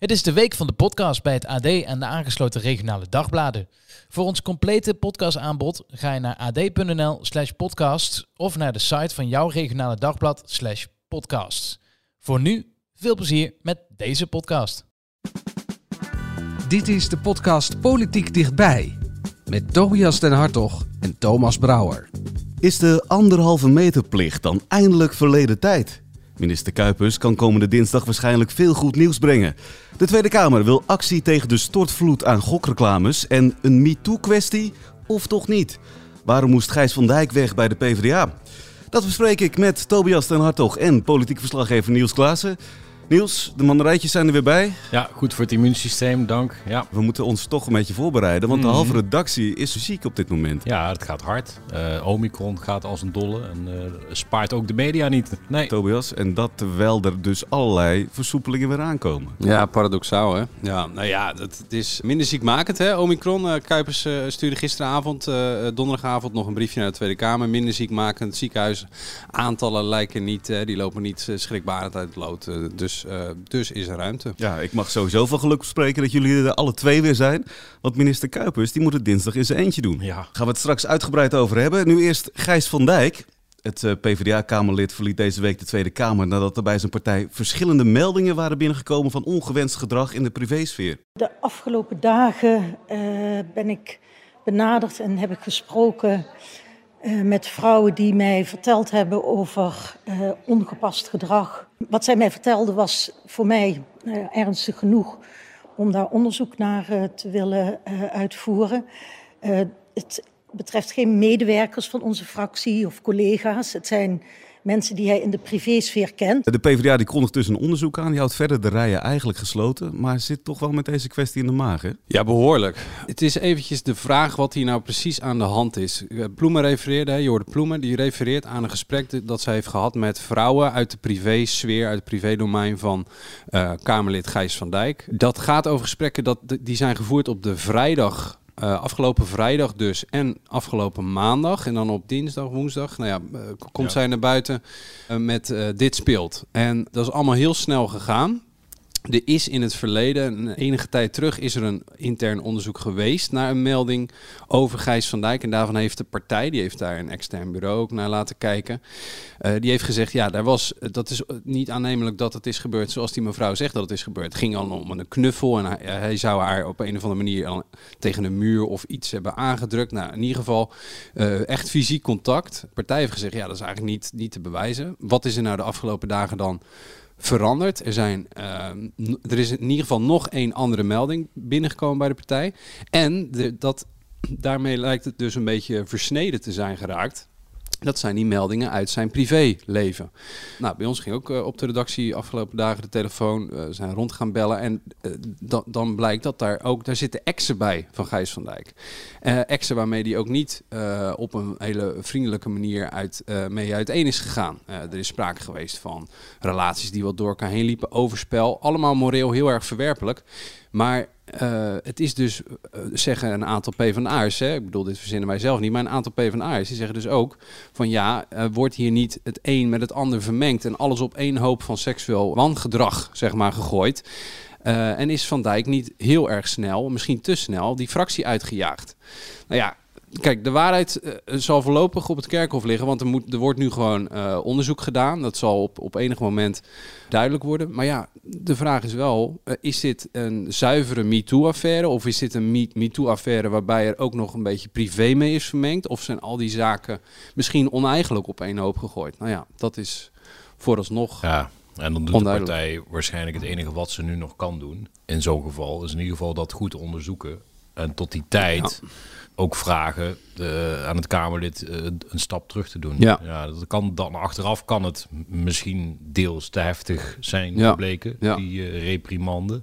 Het is de week van de podcast bij het AD en de aangesloten regionale dagbladen. Voor ons complete podcastaanbod ga je naar ad.nl slash podcast of naar de site van jouw regionale dagblad slash podcast. Voor nu, veel plezier met deze podcast. Dit is de podcast Politiek Dichtbij. Met Tobias den Hartog en Thomas Brouwer. Is de anderhalve meter plicht dan eindelijk verleden tijd? Minister Kuipers kan komende dinsdag waarschijnlijk veel goed nieuws brengen. De Tweede Kamer wil actie tegen de stortvloed aan gokreclames en een MeToo-kwestie of toch niet? Waarom moest Gijs van Dijk weg bij de PvdA? Dat bespreek ik met Tobias ten Hartog en politiek verslaggever Niels Klaassen. Niels, de mandarijtjes zijn er weer bij. Ja, goed voor het immuunsysteem, dank. Ja, We moeten ons toch een beetje voorbereiden, want de Mhm. halve redactie is ziek op dit moment. ja het gaat hard. Eh, Omicron gaat als een dolle en eh, spaart ook de media niet. Nee. Tobias, en dat terwijl er dus allerlei versoepelingen weer aankomen. Ja, paradoxaal hè. Ja, nou ja, het, het is minder ziekmakend hè, Omicron. Eh, Kuipers eh, stuurde gisteravond, eh, donderdagavond, nog een briefje naar de Tweede Kamer. Minder ziekmakend. Ziekenhuisaantallen lijken niet, die lopen niet schrikbarend uit het lood. Eh, dus, eh, dus is er ruimte. Ja, ik mag sowieso van geluk spreken dat jullie er alle twee weer zijn. Want minister Kuipers, die moet het dinsdag in zijn eentje doen. Ja. Gaan we het straks uitgebreid over hebben. Nu eerst Gijs van Dijk. Het eh, PvdA-kamerlid verliet deze week de Tweede Kamer nadat er bij zijn partij verschillende meldingen waren binnengekomen van ongewenst gedrag in de privésfeer. De afgelopen dagen eh, ben ik benaderd en heb ik gesproken eh, met vrouwen die mij verteld hebben over eh, ongepast gedrag. Wat zij mij vertelden was voor mij eh, ernstig genoeg om daar onderzoek naar te willen uitvoeren. Het betreft geen medewerkers van onze fractie of collega's. Het zijn mensen die hij in de privésfeer kent. De PvdA die kondigt dus een onderzoek aan. Die houdt verder de rijen eigenlijk gesloten. Maar zit toch wel met deze kwestie in de maag, hè? Ja, behoorlijk. Het is eventjes de vraag wat hier nou precies aan de hand is. Eh, Ploemen refereerde, hè, Jorde Ploemen, die refereert aan een gesprek dat zij heeft gehad met vrouwen uit de privésfeer, uit het privédomein van eh, Kamerlid Gijs van Dijk. Dat gaat over gesprekken dat, die zijn gevoerd op de vrijdag eh, afgelopen vrijdag dus en afgelopen maandag. En dan op dinsdag, woensdag, nou ja, eh, komt zij naar buiten eh, met dit speelt. En dat is allemaal heel snel gegaan. Er is in het verleden, enige tijd terug, is er een intern onderzoek geweest naar een melding over Gijs van Dijk. En daarvan heeft de partij, die heeft daar een extern bureau ook naar laten kijken. eh, die heeft gezegd, ja, daar was, dat is niet aannemelijk dat het is gebeurd zoals die mevrouw zegt dat het is gebeurd. Het ging al om een knuffel en hij, zou haar op een of andere manier tegen een muur of iets hebben aangedrukt. Nou, in ieder geval eh, echt fysiek contact. De partij heeft gezegd, ja, dat is eigenlijk niet, niet te bewijzen. Wat is er nou de afgelopen dagen dan veranderd. Er, zijn, ehm, er is in ieder geval nog één andere melding binnengekomen bij de partij. En dat, daarmee lijkt het dus een beetje versneden te zijn geraakt. Dat zijn die meldingen uit zijn privéleven. Nou, bij ons ging ook eh, op de redactie afgelopen dagen de telefoon. eh, zijn rond gaan bellen. En eh, dan, blijkt dat daar ook... Daar zitten exen bij van Gijs van Dijk. Exen waarmee die ook niet op een hele vriendelijke manier uit, mee uiteen is gegaan. Er is sprake geweest van relaties die wat door elkaar heen liepen. Overspel. Allemaal moreel heel erg verwerpelijk. Maar eh, het is dus, eh, zeggen een aantal PvdA'ers, hè, ik bedoel, dit verzinnen wij zelf niet, maar een aantal PvdA'ers, die zeggen dus ook van ja, wordt hier niet het een met het ander vermengd en alles op één hoop van seksueel wangedrag, zeg maar, gegooid. Eh, en is Van Dijk niet heel erg snel, misschien te snel, die fractie uitgejaagd. Nou ja, kijk, de waarheid eh, zal voorlopig op het kerkhof liggen, want er, moet, er wordt nu gewoon eh, onderzoek gedaan. Dat zal op, op enig moment duidelijk worden. Maar ja, de vraag is wel, eh, is dit een zuivere MeToo-affaire of is dit een Me- MeToo-affaire waarbij er ook nog een beetje privé mee is vermengd? Of zijn al die zaken misschien oneigenlijk op één hoop gegooid? Nou ja, dat is vooralsnog... Ja, en dan doet de partij waarschijnlijk het enige wat ze nu nog kan doen. In zo'n geval is in ieder geval dat goed onderzoeken. En tot die tijd ook vragen eh, aan het Kamerlid eh, een stap terug te doen. Ja. dat kan dan achteraf kan het misschien deels te heftig zijn gebleken, Ja. die eh, reprimande.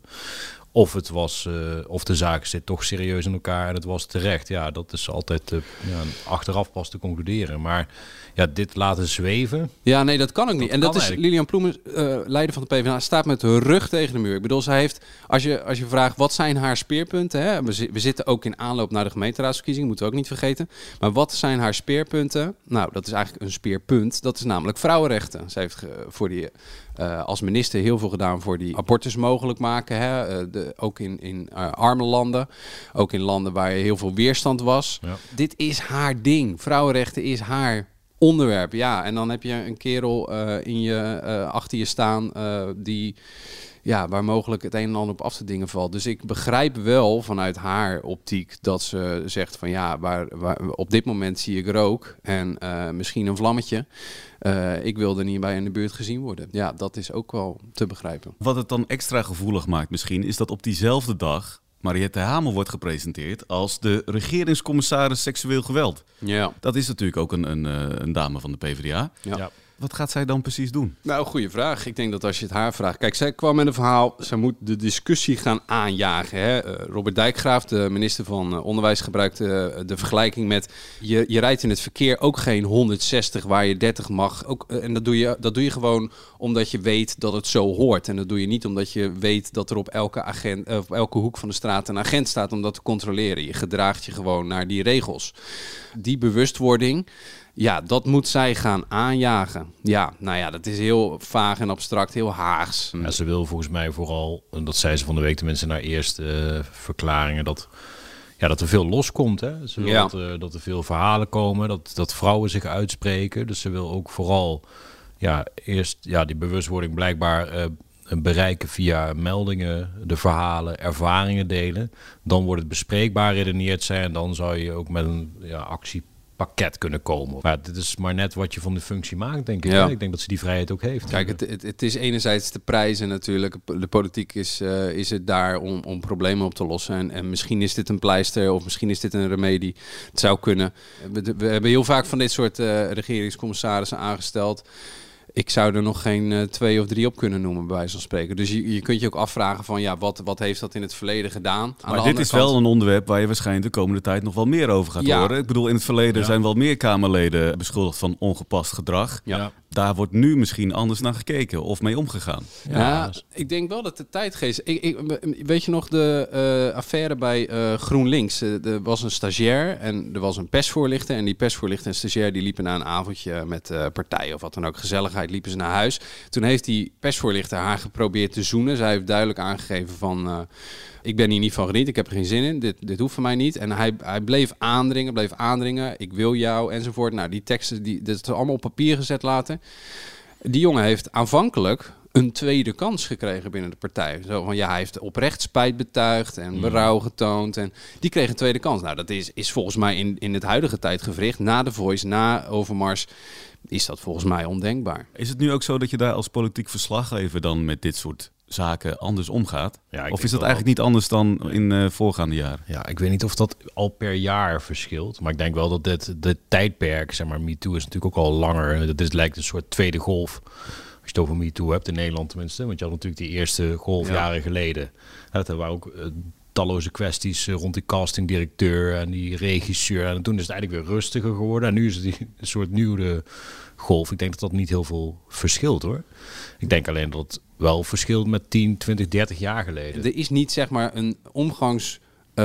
Of, het was, eh, of de zaak zit toch serieus in elkaar en het was terecht. Ja, dat is altijd uh, ja, achteraf pas te concluderen. Maar ja, dit laten zweven. Ja, nee, dat kan ook niet. Dat en dat is. Lilian Ploemen, eh, leider van de PvdA, staat met de rug tegen de muur. Ik bedoel, zij heeft, als je, als je vraagt wat zijn haar speerpunten, hè? We, zi- we zitten ook in aanloop naar de gemeenteraadsverkiezingen, moeten we ook niet vergeten. Maar wat zijn haar speerpunten? Nou, dat is eigenlijk een speerpunt. Dat is namelijk vrouwenrechten. Zij heeft voor die, eh, als minister heel veel gedaan voor die abortus mogelijk maken. Hè? Eh, de, ook in, in eh, arme landen, ook in landen waar heel veel weerstand was. Ja. Dit is haar ding. Vrouwenrechten is haar onderwerp. Ja, en dan heb je een kerel in je, achter je staan die, ja, waar mogelijk het een en ander op af te dingen valt. Dus ik begrijp wel vanuit haar optiek dat ze zegt van ja, waar, waar, op dit moment zie ik rook en eh, misschien een vlammetje. Eh, ik wil er niet bij in de buurt gezien worden. Ja, dat is ook wel te begrijpen. Wat het dan extra gevoelig maakt misschien, is dat op diezelfde dag Mariette Hamel wordt gepresenteerd als de regeringscommissaris seksueel geweld. Ja. Dat is natuurlijk ook een, een, eh, een dame van de PvdA. Ja. Ja. Wat gaat zij dan precies doen? Nou, goede vraag. Ik denk dat als je het haar vraagt. Kijk, zij kwam met een verhaal. Zij moet de discussie gaan aanjagen. Hè? Eh, Robert Dijkgraaf, de minister van eh, Onderwijs, gebruikte eh, de vergelijking met. Je, je rijdt in het verkeer ook geen 160 waar je 30 mag. Ook, en dat doe, je, dat doe je gewoon omdat je weet dat het zo hoort. En dat doe je niet omdat je weet dat er op elke, agent, op elke hoek van de straat een agent staat om dat te controleren. Je gedraagt je gewoon naar die regels. Die bewustwording. Ja, dat moet zij gaan aanjagen. Ja, nou ja, dat is heel vaag en abstract, heel haags. Ja, ze wil volgens mij vooral, en dat zei ze van de week tenminste naar eerste eh, verklaringen, dat, ja, dat er veel loskomt. Hè? Ze wil Ja. dat, er, dat er veel verhalen komen, dat, dat vrouwen zich uitspreken. Dus ze wil ook vooral ja, eerst ja, die bewustwording blijkbaar eh, bereiken via meldingen, de verhalen, ervaringen delen. Dan wordt het bespreekbaar redeneerd zijn en dan zou je ook met een ja, actiepakket kunnen komen. Maar dit is maar net wat je van de functie maakt, denk ik. Ja. Ik denk dat ze die vrijheid ook heeft. Kijk, het, het, het is enerzijds de prijzen natuurlijk. De politiek is, eh, is het daar om, om problemen op te lossen. En, en misschien is dit een pleister of misschien is dit een remedie. Het zou kunnen. We, we hebben heel vaak van dit soort eh, regeringscommissarissen aangesteld. Ik zou er nog geen eh, twee of drie op kunnen noemen, bij wijze van spreken. Dus je, je kunt je ook afvragen van, ja, wat, wat heeft dat in het verleden gedaan? Aan de Maar dit is kant- wel een onderwerp waar je waarschijnlijk de komende tijd nog wel meer over gaat Ja. horen. Ik bedoel, in het verleden Ja. zijn wel meer Kamerleden beschuldigd van ongepast gedrag. Ja. Daar wordt nu misschien anders naar gekeken of mee omgegaan. Ja, ik denk wel dat de tijdgeest. Ik, ik, weet je nog de eh, affaire bij eh, GroenLinks? Eh, er was een stagiair en er was een persvoorlichter. En die persvoorlichter en stagiair die liepen na een avondje met eh, partijen of wat dan ook, gezelligheid, liepen ze naar huis. Toen heeft die persvoorlichter haar geprobeerd te zoenen. Zij heeft duidelijk aangegeven van. eh, ik ben hier niet van geniet, ik heb er geen zin in, dit, dit hoeft van mij niet. En hij, hij bleef aandringen, bleef aandringen, ik wil jou enzovoort. Nou, die teksten, die, dat is allemaal op papier gezet later. Die jongen heeft aanvankelijk een tweede kans gekregen binnen de partij. Zo van ja, hij heeft oprecht spijt betuigd en berouw getoond. En die kreeg een tweede kans. Nou, dat is, is volgens mij in, in het huidige tijdgevricht, na de Voice, na Overmars, is dat volgens mij ondenkbaar. Is het nu ook zo dat je daar als politiek verslaggever dan met dit soort zaken anders omgaat? Ja, of is dat eigenlijk niet anders dan in eh, voorgaande jaren? Ja, ik weet niet of dat al per jaar verschilt. Maar ik denk wel dat dit, dit tijdperk, zeg maar, MeToo is natuurlijk ook al langer. Dat is, lijkt een soort tweede golf. Als je het over MeToo hebt, in Nederland tenminste. Want je had natuurlijk die eerste golf Ja. jaren geleden. Dat waren ook eh, talloze kwesties eh, rond die castingdirecteur en die regisseur. En toen is het eigenlijk weer rustiger geworden. En nu is het een soort nieuwe golf. Ik denk dat dat niet heel veel verschilt hoor. Ik denk alleen dat het wel verschilt met 10, 20, 30 jaar geleden. Er is niet zeg maar een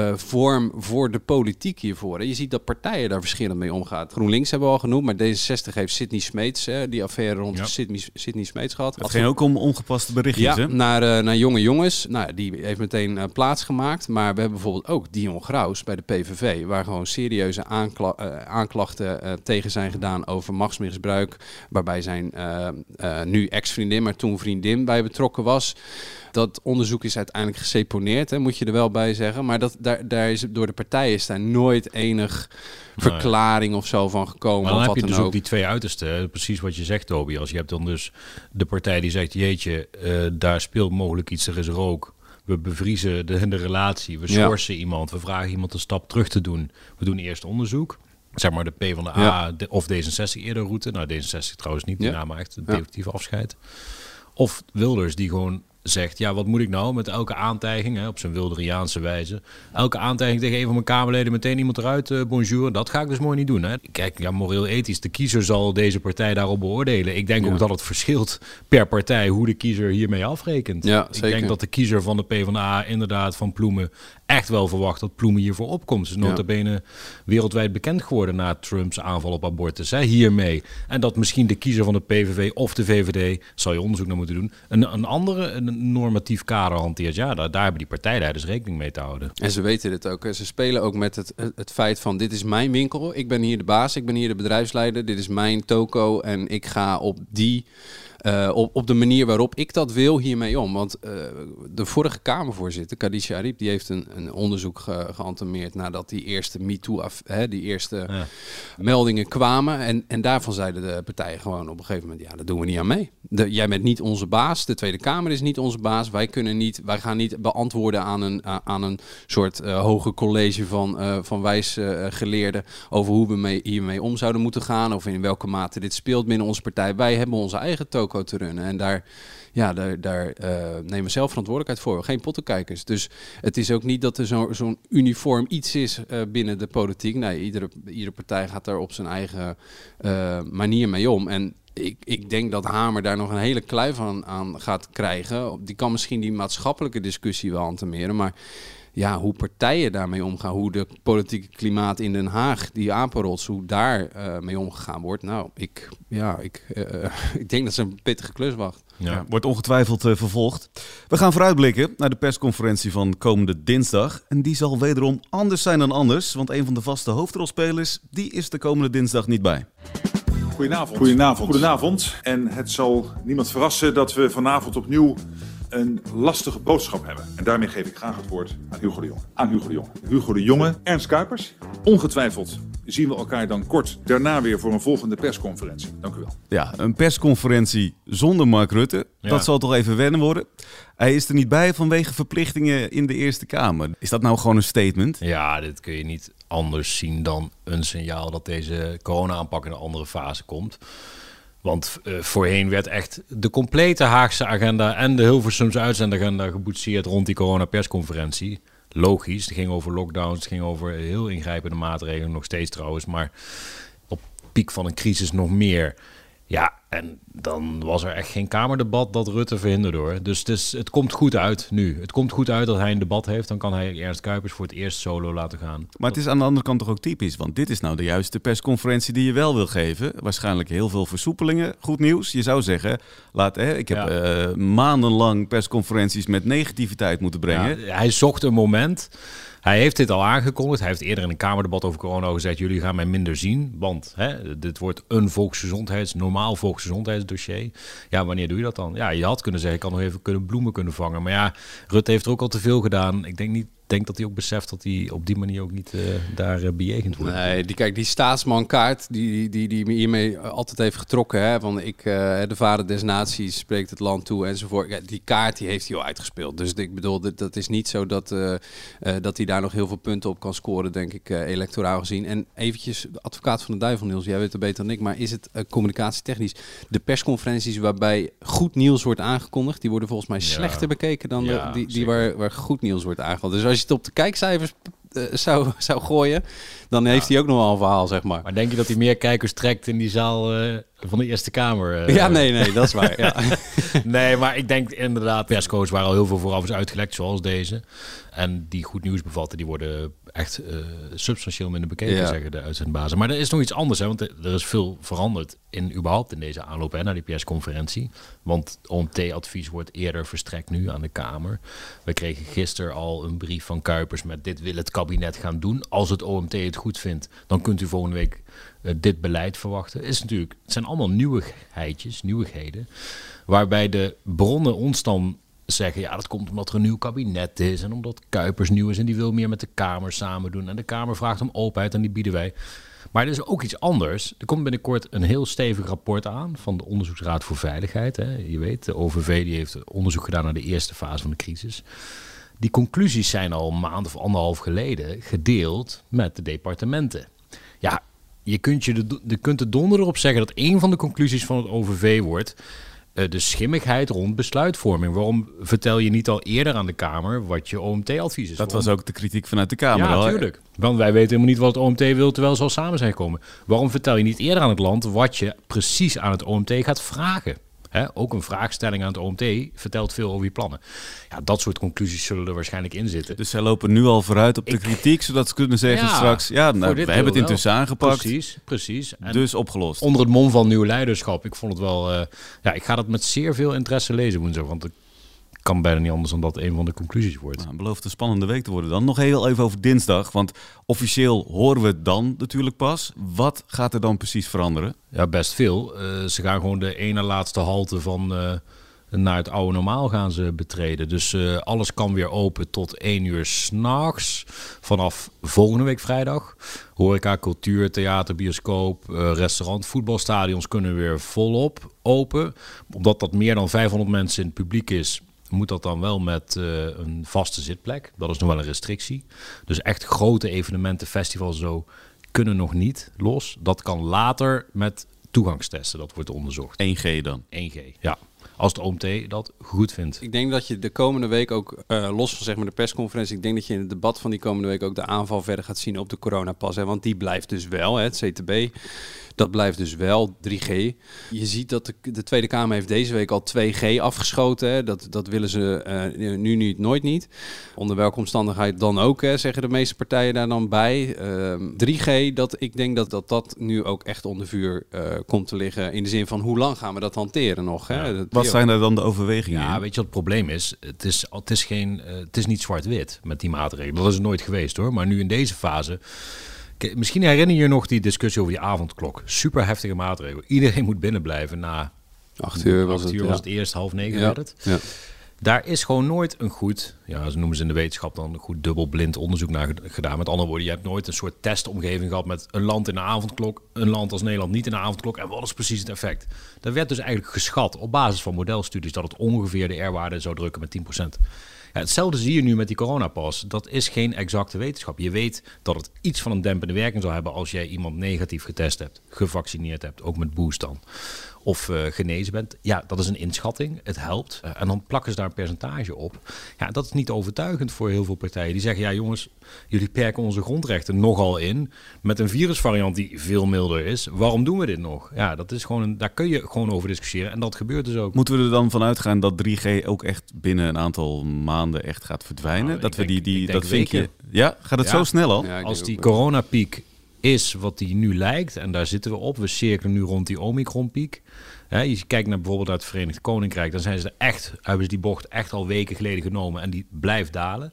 omgangsvorm voor de politiek hiervoor. Je ziet dat partijen daar verschillend mee omgaan. GroenLinks hebben we al genoemd, maar D66 heeft Sidney Smeets, hè, die affaire rond Ja. Sidney, Sidney Smeets gehad. Het ging ook om ongepaste berichtjes, Ja, hè? naar, eh, naar jonge jongens. Nou, die heeft meteen eh, plaatsgemaakt. Maar we hebben bijvoorbeeld ook Dion Graus bij de PVV. Waar gewoon serieuze aankla- eh, aanklachten eh, tegen zijn gedaan over machtsmisbruik. Waarbij zijn eh, eh, nu ex-vriendin, maar toen vriendin bij betrokken was. Dat onderzoek is uiteindelijk geseponeerd, hè, moet je er wel bij zeggen. Maar dat, daar, daar is door de partijen is daar nooit enig verklaring of zo van gekomen. Maar dan of heb wat je dus ook die twee uitersten. Precies wat je zegt, Tobias. Je hebt dan dus de partij die zegt... jeetje, eh, daar speelt mogelijk iets, er is rook. We bevriezen de, de relatie, we Ja. schorsen iemand... we vragen iemand een stap terug te doen. We doen eerst onderzoek. Zeg maar de P van de A Ja. de- of D66 eerder route. Nou, D66 trouwens niet, die Ja. echt het Ja. definitief afscheid. Of Wilders die gewoon zegt, ja, wat moet ik nou met elke aantijging, hè, op zijn Wilderiaanse wijze, elke aantijging tegen een van mijn Kamerleden meteen iemand eruit, uh, bonjour, dat ga ik dus mooi niet doen. Hè. Kijk, ja, moreel ethisch, de kiezer zal deze partij daarop beoordelen. Ik denk ook dat het verschilt per partij hoe de kiezer hiermee afrekent. Ja, ik zeker. denk dat de kiezer van de PvdA inderdaad van Ploemen echt wel verwacht dat Ploemen hiervoor opkomt. Ze is nota bene wereldwijd bekend geworden na Trumps aanval op abortus, hè, hiermee. En dat misschien de kiezer van de PVV of de VVD, zal je onderzoek naar moeten doen, een, een andere een normatief kader hanteert. Ja, daar, daar hebben die partijleiders rekening mee te houden. En ze weten dit ook. Ze spelen ook met het, het feit van dit is mijn winkel. Ik ben hier de baas, ik ben hier de bedrijfsleider. Dit is mijn toko en ik ga op die uh, op, op de manier waarop ik dat wil hiermee om. Want uh, de vorige Kamervoorzitter, Khadija Ariep, die heeft een, een onderzoek ge, geantameerd nadat die eerste MeToo, die eerste ja. meldingen kwamen. En, en daarvan zeiden de partijen gewoon op een gegeven moment, ja, dat doen we niet aan mee. De, jij bent niet onze baas, de Tweede Kamer is niet onze baas. Wij kunnen niet, wij gaan niet beantwoorden aan een, aan een soort uh, hoger college van, van wijsgeleerden over hoe we mee, hiermee om zouden moeten gaan. Of in welke mate dit speelt binnen onze partij. Wij hebben onze eigen te runnen. En daar, ja, daar, daar uh, nemen we zelf verantwoordelijkheid voor. Geen pottenkijkers. Dus het is ook niet dat er zo'n zo uniform iets is uh, binnen de politiek. Nee, iedere, iedere partij gaat daar op zijn eigen uh, manier mee om. En ik, ik denk dat Hamer daar nog een hele kluif aan, aan gaat krijgen. Die kan misschien die maatschappelijke discussie wel antameren, maar ja, hoe partijen daarmee omgaan, hoe de politieke klimaat in Den Haag, die apenrots, hoe daar uh, mee omgegaan wordt. Nou, ik, ja, ik, uh, ik denk dat ze een pittige klus wacht. Ja. ja wordt ongetwijfeld uh, vervolgd. We gaan vooruitblikken naar de persconferentie van komende dinsdag. En die zal wederom anders zijn dan anders, want een van de vaste hoofdrolspelers, die is de komende dinsdag niet bij. Goedenavond. Goedenavond. Goedenavond. En het zal niemand verrassen dat we vanavond opnieuw een lastige boodschap hebben. En daarmee geef ik graag het woord aan Hugo de Jonge. Aan Hugo de Jonge. Hugo de Jonge, Ernst Kuipers. Ongetwijfeld zien we elkaar dan kort daarna weer voor een volgende persconferentie. Dank u wel. Ja, een persconferentie zonder Mark Rutte. Ja. Dat zal toch even wennen worden. Hij is er niet bij vanwege verplichtingen in de Eerste Kamer. Is dat nou gewoon een statement? Ja, dit kun je niet anders zien dan een signaal dat deze corona-aanpak in een andere fase komt. Want uh, voorheen werd echt de complete Haagse agenda en de Hilversumse uitzendagenda geboetseerd rond die coronapersconferentie. Logisch, het ging over lockdowns, het ging over heel ingrijpende maatregelen, nog steeds trouwens, maar op piek van een crisis nog meer. Ja, en dan was er echt geen Kamerdebat dat Rutte verhinderde hoor. Dus het, is, het komt goed uit nu. Het komt goed uit dat hij een debat heeft. Dan kan hij Ernst Kuipers voor het eerst solo laten gaan. Maar het is aan de andere kant toch ook typisch. Want dit is nou de juiste persconferentie die je wel wil geven. Waarschijnlijk heel veel versoepelingen. Goed nieuws. Je zou zeggen, laat, hè, ik heb ja. uh, maandenlang persconferenties met negativiteit moeten brengen. Ja, hij zocht een moment... Hij heeft dit al aangekondigd. Hij heeft eerder in een Kamerdebat over corona gezegd: jullie gaan mij minder zien. Want hè, dit wordt een volksgezondheids, normaal volksgezondheidsdossier. Ja, wanneer doe je dat dan? Ja, je had kunnen zeggen: ik kan nog even kunnen bloemen kunnen vangen. Maar ja, Rutte heeft er ook al te veel gedaan. Ik denk niet denk dat hij ook beseft dat hij op die manier ook niet uh, daar uh, bejegend wordt. Nee, die, kijk, die staatsmankaart die, die, die, die hiermee altijd heeft getrokken. Hè, van ik, uh, de vader des naties spreekt het land toe enzovoort. Ja, die kaart die heeft hij al uitgespeeld. Dus ik bedoel, dat, dat is niet zo dat, dat hij daar nog heel veel punten op kan scoren, denk ik, electoraal gezien. En eventjes, advocaat van de duivel, Niels, jij weet het beter dan ik, maar is het communicatietechnisch de persconferenties waarbij goed nieuws wordt aangekondigd, die worden volgens mij slechter ja. bekeken dan ja, de, die, die waar, waar goed nieuws wordt aangekondigd. Dus als je het op de kijkcijfers uh, zou, zou gooien, dan heeft hij ook nog wel een verhaal, zeg maar. Maar denk je dat hij meer kijkers trekt in die zaal uh, van de Eerste Kamer? Uh, ja, nee, nee, dat is waar. ja. nee, maar ik denk inderdaad, persco's waar al heel veel vooraf is uitgelekt, zoals deze. En die goed nieuws bevatten, die worden echt uh, substantieel minder bekeken, ja. zeggen de uitzendbazen. Maar er is nog iets anders, hè, want er is veel veranderd in überhaupt in deze aanloop hè, naar die persconferentie. Want OMT-advies wordt eerder verstrekt nu aan de Kamer. We kregen gisteren al een brief van Kuipers met dit wil het kabinet gaan doen. Als het OMT het goed vindt, dan kunt u volgende week dit beleid verwachten. Is natuurlijk, het zijn allemaal nieuwigheidjes, nieuwigheden, waarbij de bronnen ons dan zeggen, ja, dat komt omdat er een nieuw kabinet is en omdat Kuipers nieuw is en die wil meer met de Kamer samen doen. En de Kamer vraagt om openheid en die bieden wij. Maar er is ook iets anders. Er komt binnenkort een heel stevig rapport aan van de Onderzoeksraad voor Veiligheid. Hè. Je weet, de OVV die heeft onderzoek gedaan naar de eerste fase van de crisis. Die conclusies zijn al een maand of anderhalf geleden gedeeld met de departementen. Ja, je kunt, je de, je kunt er donder op zeggen dat een van de conclusies van het OVV wordt eh, de schimmigheid rond besluitvorming. Waarom vertel je niet al eerder aan de Kamer wat je OMT-advies is? Dat was ook de kritiek vanuit de Kamer. Ja, natuurlijk. Want wij weten helemaal niet wat het OMT wil terwijl ze al samen zijn gekomen. Waarom vertel je niet eerder aan het land wat je precies aan het OMT gaat vragen? Hè, ook een vraagstelling aan het OMT vertelt veel over je plannen. Ja, dat soort conclusies zullen er waarschijnlijk in zitten. Dus zij lopen nu al vooruit op de Ik- kritiek, zodat ze kunnen zeggen Ja, straks... Ja, nou, we hebben het deel wel. intussen aangepakt, Precies, precies. En dus opgelost. onder het mom van nieuw leiderschap. Ik vond het wel... eh, ja, ik ga dat met zeer veel interesse lezen woensdag. Want het kan bijna niet anders dan dat een van de conclusies wordt. Nou, belooft een spannende week te worden dan. Nog heel even over dinsdag, want officieel horen we het dan natuurlijk pas. Wat gaat er dan precies veranderen? Ja, best veel. Eh, ze gaan gewoon de ene laatste halte van eh, naar het oude normaal gaan ze betreden. Dus eh, alles kan weer open tot 1 uur s'nachts. Vanaf volgende week vrijdag. Horeca, cultuur, theater, bioscoop, restaurant, voetbalstadions kunnen weer volop open. Omdat dat meer dan 500 mensen in het publiek is, moet dat dan wel met eh, een vaste zitplek. Dat is nog wel een restrictie. Dus echt grote evenementen, festivals zo, kunnen nog niet los. Dat kan later met toegangstesten. Dat wordt onderzocht. 1G dan. 1G, ja. Als de OMT dat goed vindt. Ik denk dat je de komende week ook, eh, los van zeg maar de persconferentie, ik denk dat je in het debat van die komende week ook de aanval verder gaat zien op de coronapas. Hè, want die blijft dus wel, hè, het CTB, dat blijft dus wel 3G. Je ziet dat de, de Tweede Kamer heeft deze week al 2G afgeschoten. Hè. Dat, dat willen ze eh, nu niet, nooit niet. Onder welke omstandigheid dan ook, hè, zeggen de meeste partijen daar dan bij. Ehm, 3G, dat, ik denk dat, dat dat nu ook echt onder vuur eh, komt te liggen. In de zin van hoe lang gaan we dat hanteren nog? Hè? Wat zijn daar dan de overwegingen Ja, in? weet je wat het probleem is? Het is, het is, geen, eh, het is niet zwart-wit met die maatregelen. Dat is het nooit geweest hoor. Maar nu in deze fase. Misschien herinner je je nog die discussie over die avondklok. Super heftige maatregel. Iedereen moet binnenblijven na Acht uur was acht het. uur ja. was het eerst, half negen werd het. Ja. Daar is gewoon nooit een goed, ja, ze noemen ze in de wetenschap dan een goed dubbelblind onderzoek naar ged- gedaan. Met andere woorden, je hebt nooit een soort testomgeving gehad met een land in de avondklok, een land als Nederland niet in de avondklok. En wat is precies het effect? Dat werd dus eigenlijk geschat op basis van modelstudies dat het ongeveer de R-waarde zou drukken met 10%. Hetzelfde zie je nu met die coronapas. Dat is geen exacte wetenschap. Je weet dat het iets van een dempende werking zal hebben als jij iemand negatief getest hebt, gevaccineerd hebt, ook met boost dan of eh, genezen bent. Ja, dat is een inschatting. Het helpt. Eh, en dan plakken ze daar een percentage op. Ja, dat is niet overtuigend voor heel veel partijen. Die zeggen, ja jongens, jullie perken onze grondrechten nogal in. Met een virusvariant die veel milder is. Waarom doen we dit nog? Ja, dat is gewoon een, daar kun je gewoon over discussiëren. En dat gebeurt dus ook. Moeten we er dan vanuit gaan dat 3G ook echt binnen een aantal maanden echt gaat verdwijnen? Nou, dat we die, denk- die dat vinkje... Ja, gaat het Ja. zo snel al? Ja, Als die coronapiek is wat die nu lijkt, en daar zitten we op, we cirkelen nu rond die Omicron-piek. Je kijkt naar bijvoorbeeld naar het Verenigd Koninkrijk, dan zijn ze echt, hebben ze die bocht echt al weken geleden genomen en die blijft dalen.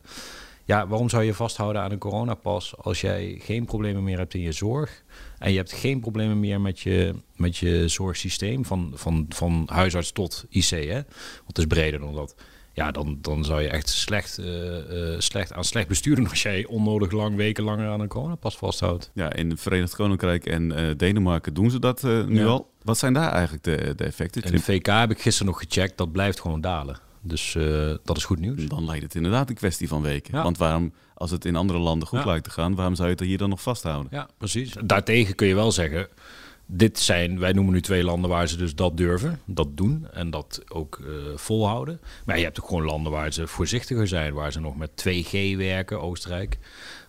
Ja, waarom zou je vasthouden aan een coronapas als jij geen problemen meer hebt in je zorg en je hebt geen problemen meer met je, met je zorgsysteem van, van, van huisarts tot IC, hè? want het is breder dan dat. Ja, dan, dan zou je echt slecht, eh, eh, slecht aan slecht besturen als jij onnodig lang, weken langer aan een coronapas vasthoudt. Ja, in het Verenigd Koninkrijk en eh, Denemarken doen ze dat nu Ja. al. Wat zijn daar eigenlijk de, de effecten? En de VK heb ik gisteren nog gecheckt, dat blijft gewoon dalen. Dus dat is goed nieuws. Dan lijkt het inderdaad een kwestie van weken. Ja. Want waarom, als het in andere landen goed Ja. lijkt te gaan, waarom zou je het hier dan nog vasthouden? Ja, precies. Daartegen kun je wel zeggen, dit zijn, wij noemen nu twee landen waar ze dus dat durven, dat doen en dat ook eh, volhouden. Maar je hebt ook gewoon landen waar ze voorzichtiger zijn, waar ze nog met 2G werken, Oostenrijk.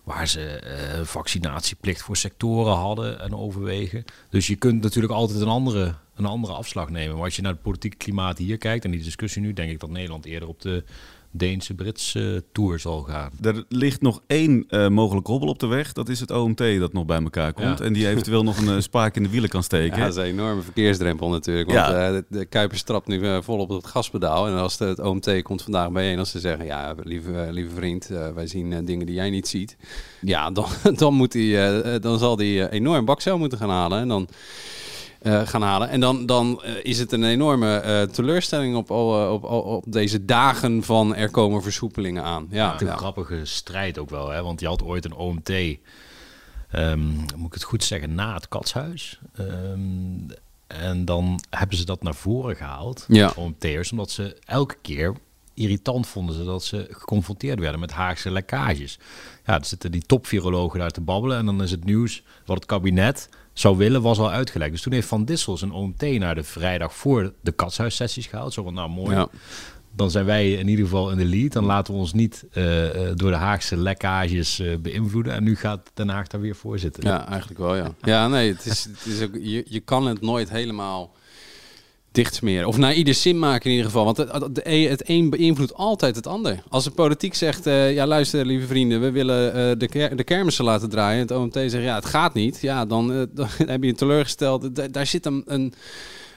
Waar ze eh, vaccinatieplicht voor sectoren hadden en overwegen. Dus je kunt natuurlijk altijd een andere, een andere afslag nemen. Maar als je naar het politieke klimaat hier kijkt en die discussie nu, denk ik dat Nederland eerder op de Deense-Britse tour zal gaan. Er ligt nog één eh, mogelijke hobbel op de weg. Dat is het OMT dat nog bij elkaar komt. Ja. En die eventueel nog een eh, spaak in de wielen kan steken. Ja, dat is een enorme verkeersdrempel natuurlijk. Want Ja. eh, de, de Kuipers trapt nu volop op het gaspedaal. En als de, het OMT komt vandaag bijeen, als ze zeggen... ja, lieve, lieve vriend, eh, wij zien dingen die jij niet ziet. Ja, dan, dan, moet hij, eh, eh, dan zal hij enorm bakcel moeten gaan halen. En dan... eh, gaan halen. En dan, dan eh, is het een enorme eh, teleurstelling op, al, op, op, op deze dagen van er komen versoepelingen aan. Ja, een ja. grappige strijd ook wel, hè? want je had ooit een OMT, ehm, moet ik het goed zeggen, na het katshuis. Ehm, en dan hebben ze dat naar voren gehaald, Ja. OMT'ers, omdat ze elke keer irritant vonden ze dat ze geconfronteerd werden met Haagse lekkages. Ja, er zitten die topvirologen daar te babbelen en dan is het nieuws wat het kabinet zou willen, was al uitgelekt. Dus toen heeft Van Dissel zijn OMT naar de vrijdag voor de katshuissessies gehaald. Zo van, nou mooi. Ja. Dan zijn wij in ieder geval in de lead. Dan laten we ons niet eh, eh, door de Haagse lekkages eh, beïnvloeden. En nu gaat Den Haag daar weer voor zitten. Ja, eigenlijk wel, ja. Ja, nee, het is, het is ook, je, je kan het nooit helemaal dichtsmeren. Of naar ieder zin maken in ieder geval. Want het, het, het een beïnvloedt altijd het ander. Als de politiek zegt, eh, ja luister lieve vrienden, we willen eh, de, ker de kermissen laten draaien. En het OMT zegt, ja het gaat niet. Ja, dan, eh, dan heb je een teleurgesteld. Da- daar zit een, een,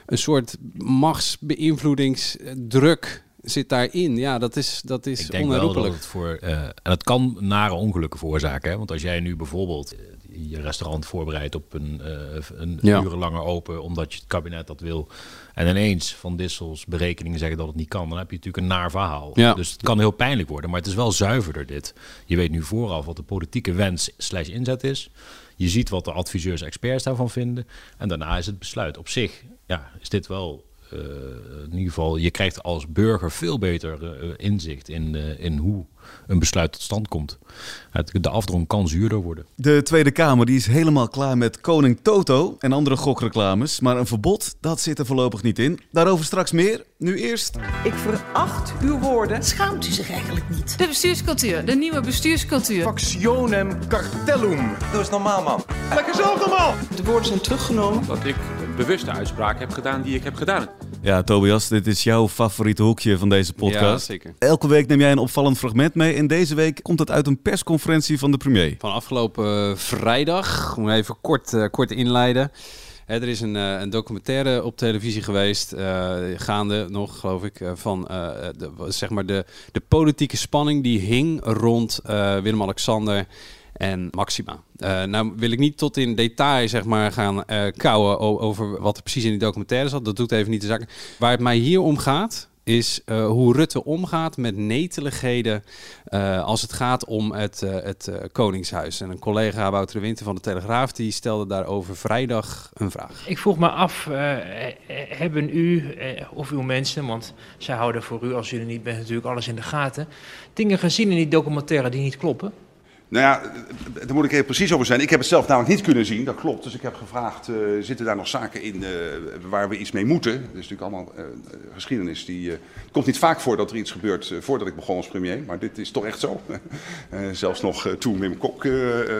een soort machtsbeïnvloedingsdruk zit daarin. Ja, dat is, dat is Ik denk wel dat onherroepelijk. het voor... en het kan nare ongelukken veroorzaken. Hè? Want als jij nu bijvoorbeeld je restaurant voorbereidt op een, eh, een Ja. uren langer open... omdat je het kabinet dat wil... en ineens van Dissels berekeningen zeggen dat het niet kan... dan heb je natuurlijk een naar verhaal. Ja. Dus het kan heel pijnlijk worden. Maar het is wel zuiverder dit. Je weet nu vooraf wat de politieke wens slash inzet is. Je ziet wat de adviseurs experts daarvan vinden. En daarna is het besluit. Op zich ja, is dit wel... eh, in ieder geval, je krijgt als burger veel beter eh, inzicht in, eh, in hoe een besluit tot stand komt. Het, de afdrong kan zuurder worden. De Tweede Kamer die is helemaal klaar met Koning Toto en andere gokreclames. Maar een verbod, dat zit er voorlopig niet in. Daarover straks meer. Nu eerst. Ik veracht uw woorden. Schaamt u zich eigenlijk niet? De bestuurscultuur, de nieuwe bestuurscultuur. Factionem cartellum. Doe eens normaal, man. Lekker zelf normaal. De woorden zijn teruggenomen. dat ik een bewuste uitspraak heb gedaan die ik heb gedaan. Ja, Tobias, dit is jouw favoriete hoekje van deze Ja, podcast. zeker. Elke week neem jij een opvallend fragment mee. En deze week komt het uit een persconferentie van de premier. Van afgelopen eh, vrijdag, om even kort, eh, kort inleiden. Hè, er is een, eh, een documentaire op televisie geweest, gaande nog, geloof ik, van de, zeg maar de, de politieke spanning die hing rond Willem-Alexander en Maxima. Eh, nou wil ik niet tot in detail zeg maar, gaan eh kouwen over wat er precies in die documentaire zat. Dat doet even niet de zaak. Waar het mij hier om gaat, is eh, hoe Rutte omgaat met neteligheden als het gaat om het, het Koningshuis. En een collega, Wouter Winter van de Telegraaf, die stelde daarover vrijdag een vraag. Ik vroeg me af, hebben u of uw mensen, want zij houden voor u als er niet bent natuurlijk alles in de gaten, dingen gezien in die documentaire die niet kloppen? Nou ja, daar moet ik even precies over zijn. Ik heb het zelf namelijk niet kunnen zien, dat klopt. Dus ik heb gevraagd, eh, zitten daar nog zaken in eh, waar we iets mee moeten? Dat is natuurlijk allemaal eh, geschiedenis. Die, het komt niet vaak voor dat er iets gebeurt voordat ik begon als premier. Maar dit is toch echt zo. Zelfs nog toen Wim Kok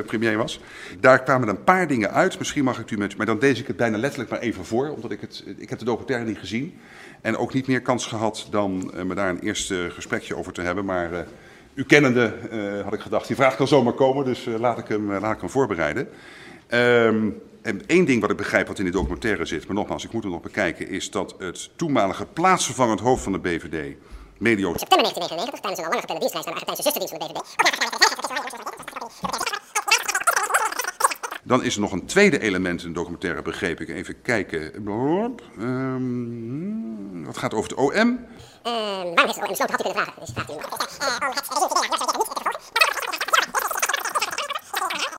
premier was. Daar kwamen een paar dingen uit. Misschien mag ik u met... Maar dan lees ik het bijna letterlijk maar even voor. Omdat ik het... Ik heb de documentaire niet gezien. En ook niet meer kans gehad dan me daar een eerste gesprekje over te hebben. Maar... u kennende eh, had ik gedacht, die vraag kan zomaar komen, dus eh, laat, ik hem, eh, laat ik hem voorbereiden. Ehm en één ding wat ik begrijp wat in die documentaire zit, maar nogmaals, ik moet het nog bekijken, is dat het toenmalige plaatsvervangend hoofd van de BVD, medio... September 1999, tijdens een lange dienstreis naar de Argentijnse zusterdienst van de BVD. Dan is er nog een tweede element in de documentaire, begreep ik. Even kijken. Ehm, wat gaat over het OM? Ehm, waarom heeft het OM besloten? Had u kunnen vragen. Dus vraagt u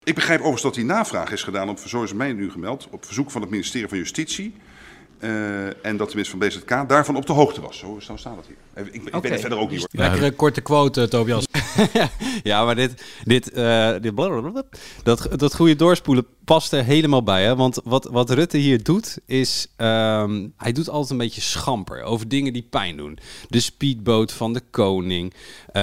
Ik begrijp overigens dat die navraag is gedaan, op, zo is mij nu gemeld, op verzoek van het ministerie van Justitie. Eh, en dat de minister van BZK daarvan op de hoogte was. Zo, zo staat het hier. Ik, ik weet het verder ook niet hoor. Lekkere korte quote, eh, Tobias. ja, maar dit, dit, eh, dit blablabla, dat, dat goede doorspoelen past er helemaal bij. Hè? Want wat, wat Rutte hier doet, is... ehm, hij doet altijd een beetje schamper over dingen die pijn doen. De speedboot van de koning. eh,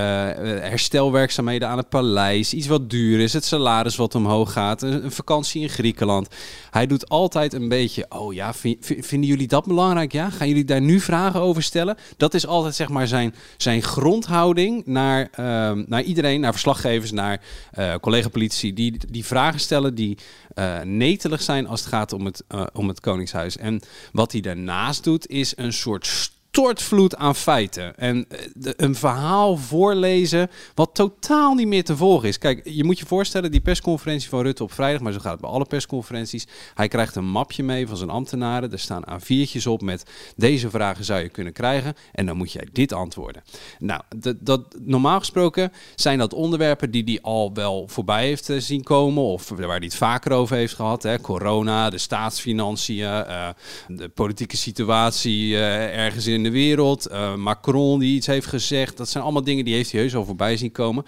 herstelwerkzaamheden aan het paleis. Iets wat duur is. Het salaris wat omhoog gaat. Een, vakantie in Griekenland. Hij doet altijd een beetje... Oh ja, vi- vi- vinden jullie dat belangrijk? Ja? Gaan jullie daar nu vragen over stellen? Dat is altijd zeg maar zijn, zijn grondhouding naar, ehm, naar iedereen, naar verslaggevers, naar eh collega-politici, die, die vragen stellen die eh, netelig zijn als het gaat om het, eh, om het Koningshuis. En wat hij daarnaast doet, is een soort stortvloed aan feiten. En eh, een verhaal voorlezen wat totaal niet meer te volgen is. Kijk, je moet je voorstellen, die persconferentie van Rutte op vrijdag, maar zo gaat het bij alle persconferenties. Hij krijgt een mapje mee van zijn ambtenaren. Er staan A4'tjes op met deze vragen zou je kunnen krijgen. En dan moet jij dit antwoorden. Nou, dat, dat, normaal gesproken zijn dat onderwerpen die hij al wel voorbij heeft eh, zien komen. Of waar hij het vaker over heeft gehad. Hè. Corona, de staatsfinanciën, eh, de politieke situatie ergens in de wereld. eh, Macron die iets heeft gezegd. Dat zijn allemaal dingen die heeft hij heus al voorbij zien komen.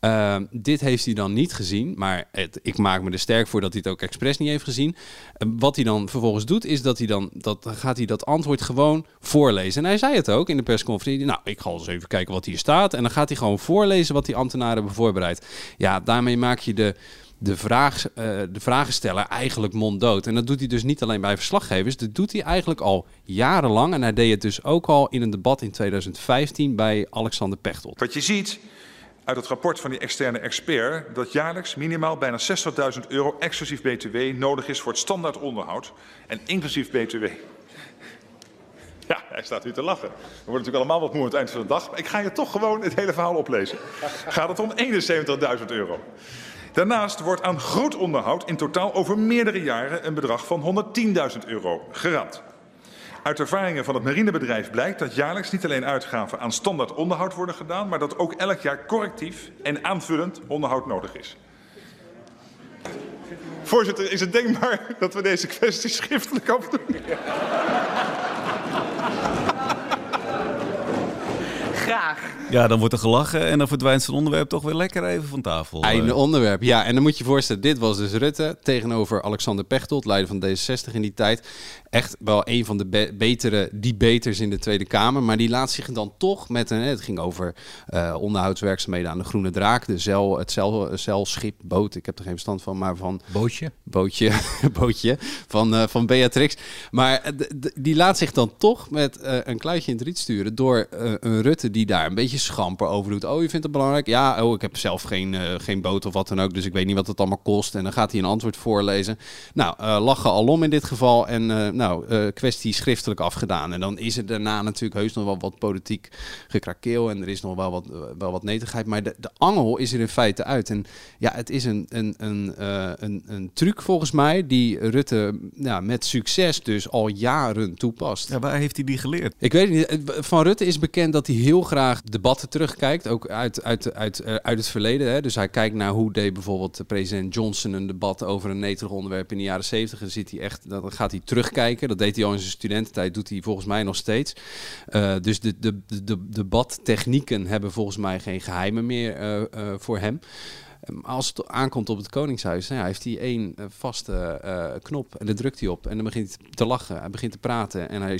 Ehm, dit heeft hij dan niet gezien, maar het, ik maak me er sterk voor dat hij het ook expres niet heeft gezien. Eh, wat hij dan vervolgens doet, is dat hij dan, dat, gaat hij dat antwoord gewoon voorlezen. En hij zei het ook in de persconferentie. Nou, ik ga eens even kijken wat hier staat. En dan gaat hij gewoon voorlezen wat die ambtenaren hebben voorbereid. Ja, daarmee maak je de de, vraag, uh, de vragensteller eigenlijk monddood. En dat doet hij dus niet alleen bij verslaggevers, dat doet hij eigenlijk al jarenlang. En hij deed het dus ook al in een debat in 2015 bij Alexander Pechtold. Wat je ziet uit het rapport van die externe expert, dat jaarlijks minimaal bijna 60.000 euro exclusief BTW nodig is voor het standaard onderhoud en inclusief BTW. Ja, hij staat nu te lachen. We worden natuurlijk allemaal wat moe aan het eind van de dag. Maar ik ga je toch gewoon het hele verhaal oplezen. Gaat het om 71.000 euro. Daarnaast wordt aan groot onderhoud in totaal over meerdere jaren een bedrag van 110.000 euro geraamd. Uit ervaringen van het marinebedrijf blijkt dat jaarlijks niet alleen uitgaven aan standaard onderhoud worden gedaan, maar dat ook elk jaar correctief en aanvullend onderhoud nodig is. Voorzitter, is het denkbaar dat we deze kwestie schriftelijk afdoen? Graag. Ja, dan wordt er gelachen en dan verdwijnt zijn onderwerp toch weer lekker even van tafel. Einde onderwerp. Ja, en dan moet je je voorstellen, dit was dus Rutte tegenover Alexander Pechtold, leider van D66 in die tijd. Echt wel een van de be betere debaters in de Tweede Kamer. Maar die laat zich dan toch met een. Het ging over uh, onderhoudswerkzaamheden aan de Groene Draak. De zeil, het zeil, zeilschip, boot. Ik heb er geen verstand van, maar van. Bootje? Bootje. bootje. Van, uh, van Beatrix. Maar die laat zich dan toch met uh, een kluitje in het riet sturen. door een Rutte die daar een beetje schamper over doet. Oh, je vindt het belangrijk? Ja, oh, ik heb zelf geen, geen boot of wat dan ook. Dus ik weet niet wat het allemaal kost. En dan gaat hij een antwoord voorlezen. Nou, lachen alom in dit geval. En nou, uh, kwestie schriftelijk afgedaan. En dan is er daarna natuurlijk heus nog wel wat politiek gekrakeel en er is nog wel wat, wel wat netigheid. Maar de, de angel is er in feite uit. En ja, het is een, een, een, uh, een, een truc volgens mij die Rutte ja, met succes dus al jaren toepast. Ja, waar heeft hij die geleerd? Ik weet niet. Van Rutte is bekend dat hij heel graag debatten terugkijkt, ook uit, uit, uit, uit het verleden. Hè. Dus hij kijkt naar hoe deed bijvoorbeeld president Johnson een debat over een neterig onderwerp in de jaren zeventig. Dan zit hij echt, dan gaat hij terugkijken. Dat deed hij al in zijn studententijd, doet hij volgens mij nog steeds. Uh, dus de, de, de, de debattechnieken hebben volgens mij geen geheimen meer uh, uh, voor hem. Als het aankomt op het Koningshuis, nou heeft hij één vaste knop en daar drukt hij op. En dan begint hij te lachen, hij begint te praten en hij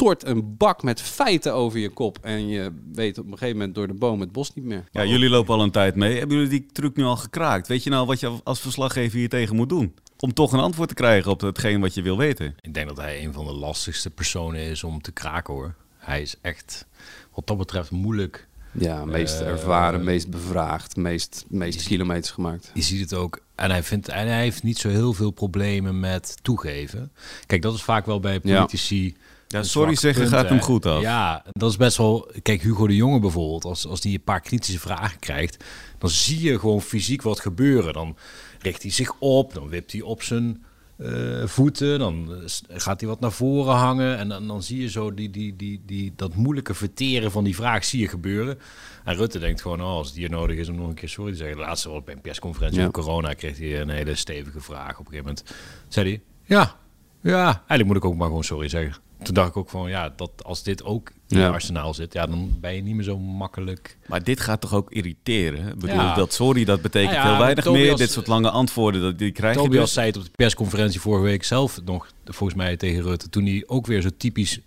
stort een bak met feiten over je kop. En je weet op een gegeven moment door de boom het bos niet meer. Ja, jullie lopen al een tijd mee. Hebben jullie die truc nu al gekraakt? Weet je nou wat je als verslaggever hier tegen moet doen? Om toch een antwoord te krijgen op hetgeen wat je wil weten. Ik denk dat hij een van de lastigste personen is om te kraken hoor. Hij is echt wat dat betreft moeilijk. Ja, meest uh, ervaren, meest bevraagd, meest, meest kilometers gemaakt. Je ziet het ook. En hij, vindt, en hij heeft niet zo heel veel problemen met toegeven. Kijk, dat is vaak wel bij politici... Ja. Ja, sorry zeggen gaat hem goed af. Ja, dat is best wel... Kijk, Hugo de Jonge bijvoorbeeld, als, als die een paar kritische vragen krijgt... dan zie je gewoon fysiek wat gebeuren. Dan richt hij zich op, dan wipt hij op zijn uh, voeten, dan gaat hij wat naar voren hangen en dan, dan zie je zo die, die, die, die, dat moeilijke verteren van die vraag zie je gebeuren. En Rutte denkt gewoon, oh, als het hier nodig is om nog een keer sorry te zeggen. De laatste bij een persconferentie ja. corona kreeg hij een hele stevige vraag. Op een gegeven moment zei hij, ja, ja, eigenlijk moet ik ook maar gewoon sorry zeggen toen dacht ik ook van ja, dat als dit ook in ja. je arsenaal zit, ja, dan ben je niet meer zo makkelijk. Maar dit gaat toch ook irriteren? Ik bedoel, ja. dat sorry, dat betekent nou ja, heel weinig Tobias, meer. Dit soort lange antwoorden, dat die krijg Tobias je dus. zei het op de persconferentie vorige week zelf nog, volgens mij tegen Rutte, toen hij ook weer zo typisch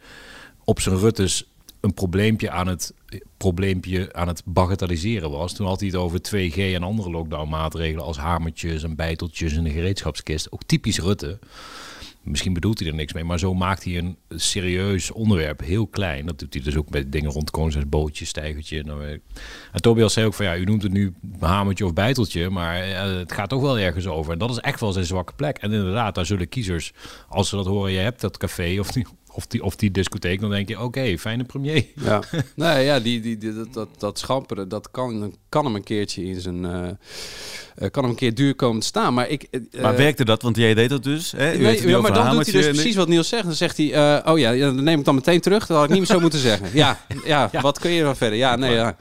op zijn Ruttes een probleempje aan het probleempje aan het bagatelliseren was. Toen had hij het over 2G en andere lockdown maatregelen als hamertjes en bijteltjes en een gereedschapskist. Ook typisch Rutte. Misschien bedoelt hij er niks mee, maar zo maakt hij een serieus onderwerp heel klein. Dat doet hij dus ook met dingen rond koningshuis, bootje, stijgertje. Nou, en Tobias zei ook van ja, u noemt het nu hamertje of bijteltje, maar ja, het gaat toch wel ergens over. En dat is echt wel zijn zwakke plek. En inderdaad, daar zullen kiezers, als ze dat horen, je hebt dat café of die, of die, of die discotheek, dan denk je, oké, okay, fijne premier. Ja, nee, ja die, die, die, dat, dat, dat schamperen, dat kan, kan hem een keertje in zijn... Uh, kan hem een keer duur komen te staan. Maar, ik, uh, maar werkte dat? Want jij deed dat dus. Hè? Nee, ja, maar dan doet hij dus precies wat Niels zegt. Dan zegt hij, uh, oh ja, ja, dan neem ik dan meteen terug. Dat had ik niet meer zo moeten zeggen. Ja, ja, ja, wat kun je dan verder? Ja, nee, ja.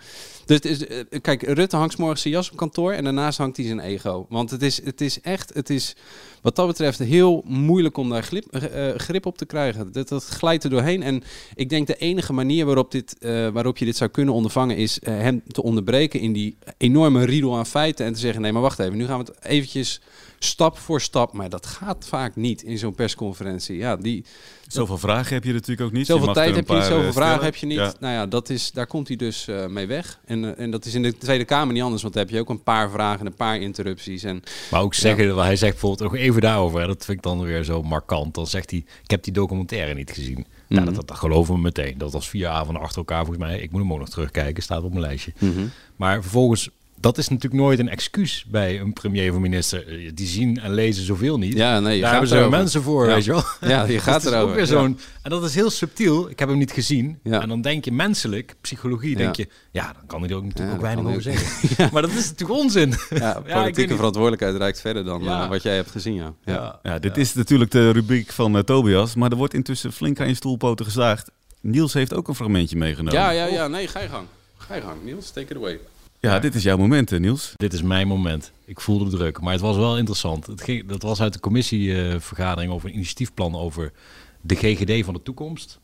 Dus het is, kijk, Rutte hangt morgen zijn jas op kantoor en daarnaast hangt hij zijn ego. Want het is, het is echt, het is wat dat betreft heel moeilijk om daar grip, eh, eh, grip op te krijgen. Dat, dat glijdt er doorheen. En ik denk de enige manier waarop, dit, eh, waarop je dit zou kunnen ondervangen is hem te onderbreken in die enorme riedel aan feiten en te zeggen nee maar wacht even, nu gaan we het eventjes stap voor stap. Maar dat gaat vaak niet in zo'n persconferentie. Ja, die, Zoveel vragen heb je natuurlijk ook niet. Zoveel tijd heb je niet, zoveel vragen heb je niet. Ja. Nou ja, dat is, daar komt hij dus eh, mee weg. En, en dat is in de Tweede Kamer niet anders, want dan heb je ook een paar vragen en een paar interrupties. En, Maar ook zeggen, hij zegt bijvoorbeeld nog even daarover, dat vind ik dan weer zo markant. Dan zegt hij, ik heb die documentaire niet gezien. Nou, Mhm. dat, dat, geloven we meteen. Dat was vier avonden achter elkaar volgens mij. Ik moet hem ook nog terugkijken, staat op mijn lijstje. Mhm. Maar vervolgens, dat is natuurlijk nooit een excuus bij een premier of minister. Eh, Die zien en lezen zoveel niet. Ja, nee, je Daar gaat hebben ze mensen voor, Ja. weet je wel. Ja, je gaat het is erover, Ook weer ja. zo'n, En dat is heel subtiel. Ik heb hem niet gezien. Ja. En dan denk je menselijk, psychologie, denk je... Ja, dan kan hij er ook natuurlijk Ja, ook dat weinig over zeggen. Maar dat is natuurlijk onzin. Ja, politieke verantwoordelijkheid reikt verder dan Ja. eh, wat jij hebt gezien. Ja. Ja. Ja, dit is natuurlijk de rubriek van eh, Tobias, maar er wordt intussen flink aan je stoelpoten gezaagd. Niels heeft ook een fragmentje meegenomen. Ja, ja, ja. Nee, ga je gang. Ga je gang. Niels, take it away. Ja, dit is jouw moment, Niels. Dit is mijn moment. Ik voelde de druk, maar het was wel interessant. Het ging, dat was uit de commissievergadering over een initiatiefplan over de GGD van de toekomst.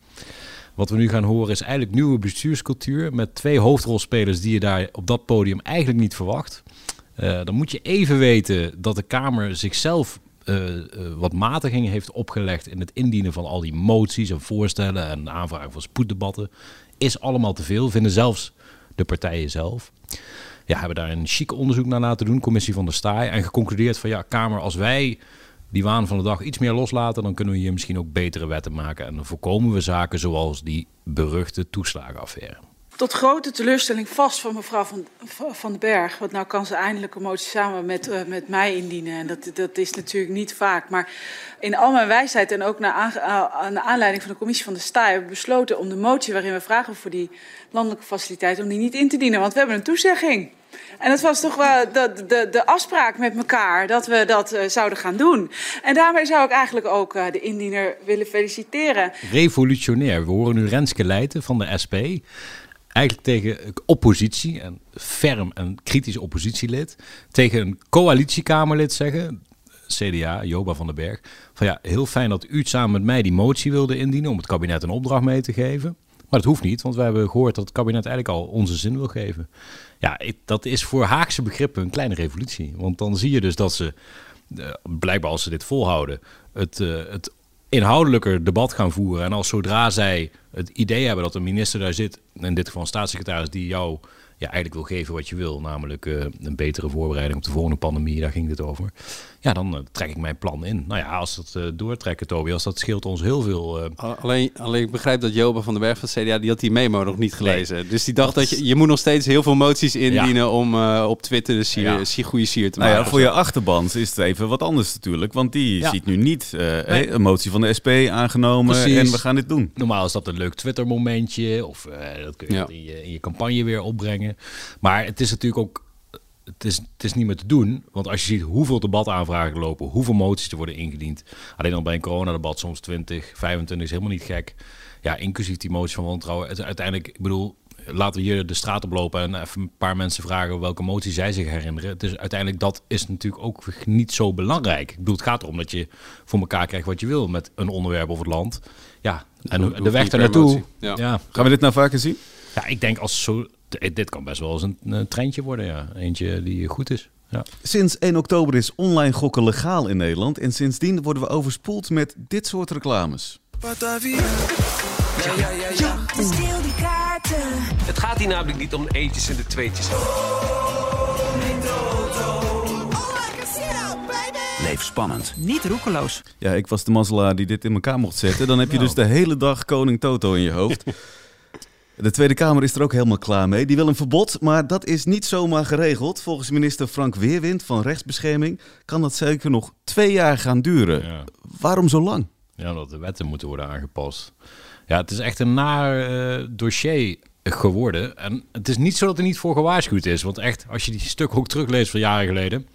Wat we nu gaan horen is eigenlijk nieuwe bestuurscultuur met twee hoofdrolspelers die je daar op dat podium eigenlijk niet verwacht. Eh, dan moet je even weten dat de Kamer zichzelf eh, eh, wat matigingen heeft opgelegd in het indienen van al die moties en voorstellen en aanvragen voor spoeddebatten. Is allemaal te veel, vinden zelfs de partijen zelf. Ja, hebben daar een chic onderzoek naar laten doen, commissie van de Staai. En geconcludeerd van ja, Kamer, als wij die waan van de dag iets meer loslaten, dan kunnen we hier misschien ook betere wetten maken. En dan voorkomen we zaken zoals die beruchte toeslagenaffaire. Tot grote teleurstelling vast van mevrouw Van, van den Berg. Want nou kan ze eindelijk een motie samen met, eh, met mij indienen. En dat, dat is natuurlijk niet vaak. Maar in al mijn wijsheid en ook naar, de aanleiding van de commissie van de STA... hebben besloten om de motie waarin we vragen voor die landelijke faciliteit... om die niet in te dienen, want we hebben een toezegging. En dat was toch wel de, de, de afspraak met elkaar dat we dat eh, zouden gaan doen. En daarmee zou ik eigenlijk ook eh, de indiener willen feliciteren. Revolutionair. We horen nu Renske Leijten van de SP. Eigenlijk tegen oppositie, en ferm en kritisch oppositielid. Tegen een coalitiekamerlid zeggen, CDA, Joba van den Berg. Van ja, heel fijn dat u samen met mij die motie wilde indienen om het kabinet een opdracht mee te geven. Maar dat hoeft niet, want we hebben gehoord dat het kabinet eigenlijk al onze zin wil geven. Ja, dat is voor Haagse begrippen een kleine revolutie. Want dan zie je dus dat ze, eh, blijkbaar als ze dit volhouden, het, eh, het inhoudelijker debat gaan voeren. En als zodra zij het idee hebben dat een minister daar zit, in dit geval een staatssecretaris, die jou ja, eigenlijk wil geven wat je wil, namelijk eh, een betere voorbereiding op de volgende pandemie, daar ging dit over. Ja, dan eh, trek ik mijn plan in. Nou ja, als dat eh, doortrekken, Tobias, dat scheelt ons heel veel. eh, Al- Alleen, alleen ik begrijp dat Joba van den Berg van CDA, die had die memo nog niet gelezen. Dus die dacht dat, je, je moet nog steeds heel veel moties indienen om eh, op Twitter de sier, Ja. sier- goede sier te Nou maken. ja, voor je achterban is het even wat anders natuurlijk. Want die Ja. ziet nu niet eh, een motie van de SP aangenomen Precies. en we gaan dit doen. Normaal is dat een leuk Twitter-momentje. Of eh, dat kun je Ja. in, je, in je campagne weer opbrengen. Maar het is natuurlijk ook. Het is, het is niet meer te doen. Want als je ziet hoeveel debataanvragen lopen, hoeveel moties er worden ingediend. Alleen al bij een coronadebat soms 20, 25 is helemaal niet gek. Ja, inclusief die motie van wantrouwen. Het, uiteindelijk, ik bedoel, laten we hier de straat oplopen en even een paar mensen vragen welke motie zij zich herinneren. Het is uiteindelijk dat is natuurlijk ook niet zo belangrijk. Ik bedoel, het gaat erom dat je voor elkaar krijgt wat je wil met een onderwerp of het land. Ja, en de weg daar naartoe. Ja. Ja. Gaan we dit nou vaker zien? Ja, ik denk als zo. D- Dit kan best wel eens een, een treintje worden, ja. Eentje die goed is. Ja. Sinds 1 oktober is online gokken legaal in Nederland. En sindsdien worden we overspoeld met dit soort reclames. Ja, ja, ja, ja. Stil die kaarten. Het gaat hier namelijk niet om de eentjes en de tweetjes. Leef spannend. Niet roekeloos. Ja, ik was de mazzelaar die dit in elkaar mocht zetten. Dan heb je dus de hele dag koning Toto in je hoofd. De Tweede Kamer is er ook helemaal klaar mee. Die wil een verbod, maar dat is niet zomaar geregeld. Volgens minister Frank Weerwind van Rechtsbescherming kan dat zeker nog twee jaar gaan duren. Ja. Waarom zo lang? Ja, omdat de wetten moeten worden aangepast. Ja, het is echt een naar eh, dossier geworden. En het is niet zo dat er niet voor gewaarschuwd is. Want echt, als je die stuk ook terugleest van jaren geleden.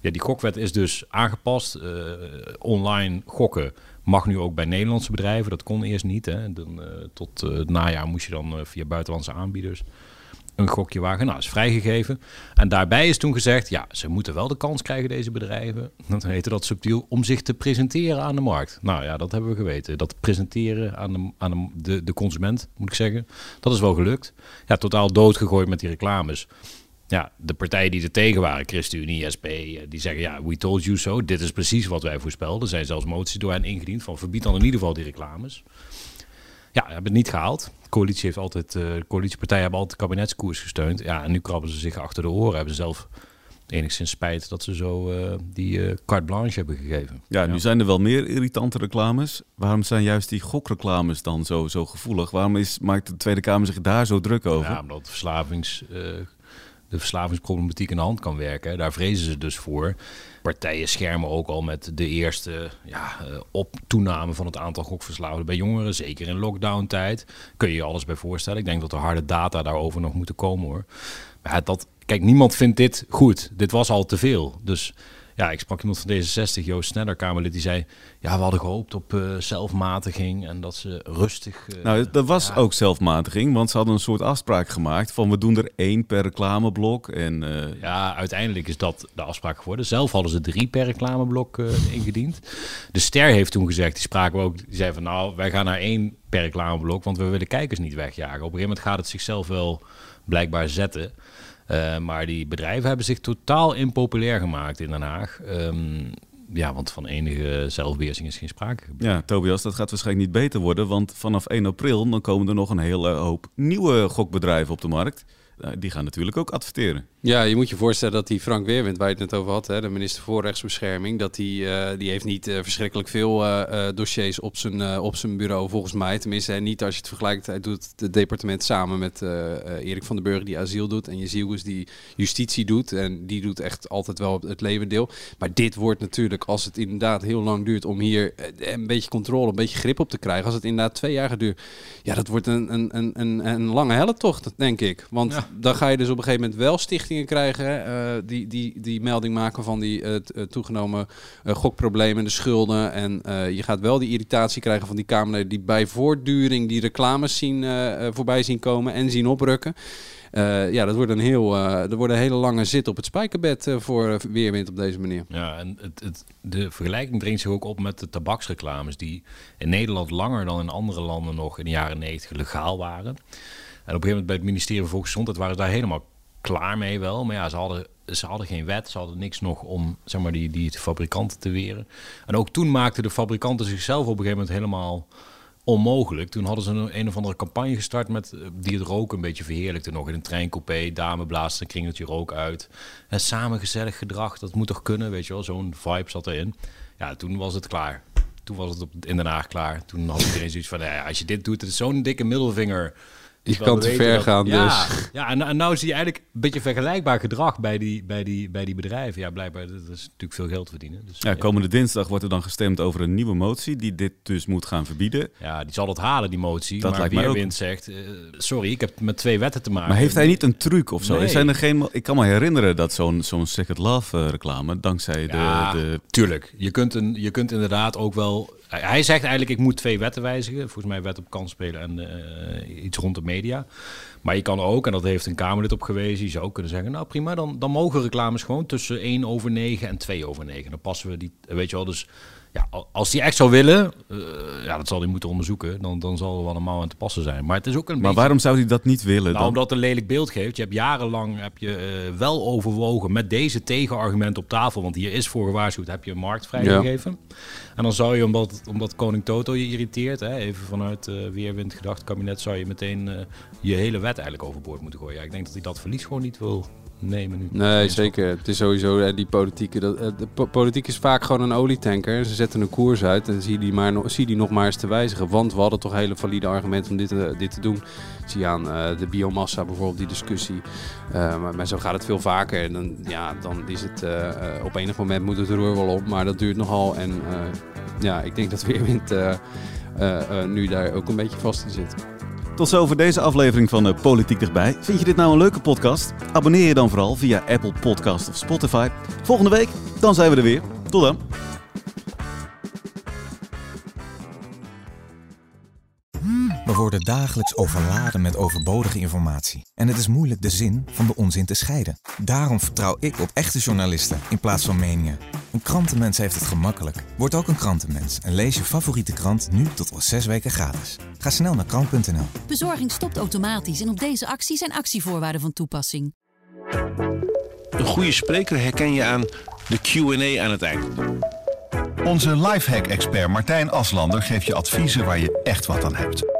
Ja, die gokwet is dus aangepast. Eh, online gokken mag nu ook bij Nederlandse bedrijven. Dat kon eerst niet. Hè. Dan, eh, tot eh, het najaar moest je dan eh, via buitenlandse aanbieders een gokje wagen. Nou, is vrijgegeven. En daarbij is toen gezegd, ja, ze moeten wel de kans krijgen, deze bedrijven. Dat heette dat subtiel, om zich te presenteren aan de markt. Nou ja, dat hebben we geweten. Dat presenteren aan de, aan de, de, de consument, moet ik zeggen. Dat is wel gelukt. Ja, totaal doodgegooid met die reclames. Ja, de partijen die er tegen waren, ChristenUnie, SP, eh, die zeggen ja, we told you so. Dit is precies wat wij voorspelden. Er zijn zelfs moties door hen ingediend van verbied dan in ieder geval die reclames. Ja, hebben het niet gehaald. De coalitie heeft altijd, uh, de coalitiepartijen hebben altijd kabinetskoers gesteund. Ja, en nu krabben ze zich achter de oren. Hebben ze zelf enigszins spijt dat ze zo uh, die uh, carte blanche hebben gegeven. Ja, nu zijn er wel meer irritante reclames. Waarom zijn juist die gokreclames dan zo, zo gevoelig? Waarom is, maakt de Tweede Kamer zich daar zo druk over? Ja, omdat verslavings, de verslavingsproblematiek in de hand kan werken. Daar vrezen ze dus voor. Partijen schermen ook al met de eerste ja, op toename van het aantal gokverslaafden bij jongeren. Zeker in lockdown-tijd. Kun je je alles bij voorstellen. Ik denk dat er harde data daarover nog moeten komen hoor. Maar dat, kijk, niemand vindt dit goed. Dit was al te veel. Dus ja, ik sprak iemand van D66, Joost Sneller, Kamerlid, die zei... ja, we hadden gehoopt op uh, zelfmatiging en dat ze rustig... Uh, nou, dat was ja. ook zelfmatiging, want ze hadden een soort afspraak gemaakt... van we doen er één per reclameblok en... Uh... Ja, uiteindelijk is dat de afspraak geworden. Zelf hadden ze drie per reclameblok ingediend. De Ster heeft toen gezegd, die spraken we ook... die zei van nou, wij gaan naar één per reclameblok... want we willen kijkers niet wegjagen. Op een gegeven moment gaat het zichzelf wel blijkbaar zetten... Uh, maar die bedrijven hebben zich totaal impopulair gemaakt in Den Haag. Um, ja, want van enige zelfbeheersing is geen sprake. Ja, Tobias, dat gaat waarschijnlijk niet beter worden. Want vanaf 1 april dan komen er nog een hele hoop nieuwe gokbedrijven op de markt. Uh, die gaan natuurlijk ook adverteren. Ja, je moet je voorstellen dat die Frank Weerwind, waar je het net over had, hè, de minister voor rechtsbescherming, dat die, uh, die heeft niet uh, verschrikkelijk veel uh, dossiers op zijn, op zijn bureau volgens mij. Tenminste, niet als je het vergelijkt. Hij doet het departement samen met Erik van den Burger die asiel doet en Jezielgus die justitie doet. En die doet echt altijd wel het levendeel. Maar dit wordt natuurlijk, als het inderdaad heel lang duurt om hier een beetje controle, een beetje grip op te krijgen. Als het inderdaad twee jaar duren, ja, dat wordt een, een, een, een, een lange heletocht, denk ik. Want ja. dan ga je dus op een gegeven moment wel stichten krijgen uh, die, die, die melding maken van die uh, toegenomen uh, gokproblemen, de schulden. En je gaat wel die irritatie krijgen van die Kamerleden die bij voortduring die reclames zien voorbij zien komen en zien oprukken. ja, dat wordt een heel, er wordt een hele lange zit op het spijkerbed voor weerwind op deze manier. Ja, en het, het, de vergelijking dringt zich ook op met de tabaksreclames die in Nederland langer dan in andere landen nog in de jaren 90 legaal waren. En op een gegeven moment bij het ministerie van Volksgezondheid waren ze daar helemaal klaar mee wel. Maar ja, ze hadden, ze hadden geen wet. Ze hadden niks nog om zeg maar, die, die fabrikanten te weren. En ook toen maakten de fabrikanten zichzelf op een gegeven moment helemaal onmogelijk. Toen hadden ze een, een of andere campagne gestart met die het roken een beetje verheerlijkte nog. In een treincoupé, dame blaast een kringeltje rook uit. En samen gezellig gedrag, dat moet toch kunnen, weet je wel. Zo'n vibe zat erin. Ja, toen was het klaar. Toen was het op, in Den Haag klaar. Toen had iedereen zoiets van, ja, als je dit doet, het zo'n dikke middelvinger je kan te ver dat, gaan, ja, dus. Ja, en, en nou zie je eigenlijk een beetje vergelijkbaar gedrag bij die, bij die, bij die bedrijven. Ja, blijkbaar, dat is natuurlijk veel geld verdienen. Dus, ja, komende ja. dinsdag wordt er dan gestemd over een nieuwe motie die dit dus moet gaan verbieden. Ja, die zal het halen, die motie. Dat maar lijkt Weerwind ook... zegt, uh, sorry, ik heb met twee wetten te maken. Maar heeft hij niet een truc of zo? Nee. Zijn er geen, ik kan me herinneren dat zo'n zo'n Second Love uh, reclame, dankzij de, de... Tuurlijk, je kunt, een, je kunt inderdaad ook wel hij zegt eigenlijk, ik moet twee wetten wijzigen. Volgens mij wet op kansspelen en uh, iets rond de media. Maar je kan ook, en dat heeft een Kamerlid op gewezen, je zou kunnen zeggen, nou prima, dan, dan mogen reclames gewoon tussen 1 over 9 en 2 over 9. Dan passen we die, weet je wel, dus ja, als hij echt zou willen, uh, ja, dat zal hij moeten onderzoeken, dan, dan zal er wel een mouw aan te passen zijn. Maar het is ook een Maar beetje, waarom zou hij dat niet willen nou, dan? omdat het een lelijk beeld geeft. Je hebt jarenlang heb je, uh, wel overwogen met deze tegenargumenten op tafel, want hier is voor gewaarschuwd, heb je een markt vrijgegeven. Ja. En dan zou je, omdat, omdat koning Toto je irriteert, hè, even vanuit uh, weerwind gedacht kabinet, zou je meteen je hele wet eigenlijk overboord moeten gooien. Ja, ik denk dat hij dat verlies gewoon niet wil nemen nu. Nee, zeker. Het is sowieso die politieke. Dat, de po politiek is vaak gewoon een olietanker. Ze zetten een koers uit en zie die, maar, zie die nog maar eens te wijzigen. Want we hadden toch hele valide argumenten om dit, uh, dit te doen. Zie je aan de biomassa bijvoorbeeld, die discussie. Maar, maar, zo gaat het veel vaker. En dan, ja, dan is het op enig moment moet het roer wel op. Maar dat duurt nogal. En ja, ik denk dat Weerwind nu daar ook een beetje vast in zit. Tot zover deze aflevering van Politiek Dichtbij. Vind je dit nou een leuke podcast? Abonneer je dan vooral via Apple Podcast of Spotify. Volgende week, dan zijn we er weer. Tot dan. We worden dagelijks overladen met overbodige informatie. En het is moeilijk de zin van de onzin te scheiden. Daarom vertrouw ik op echte journalisten in plaats van meningen. Een krantenmens heeft het gemakkelijk. Word ook een krantenmens en lees je favoriete krant nu tot wel zes weken gratis. Ga snel naar krant.nl. Bezorging stopt automatisch en op deze actie zijn actievoorwaarden van toepassing. Een goede spreker herken je aan de Q&A aan het eind. Onze lifehack-expert Martijn Aslander geeft je adviezen waar je echt wat aan hebt.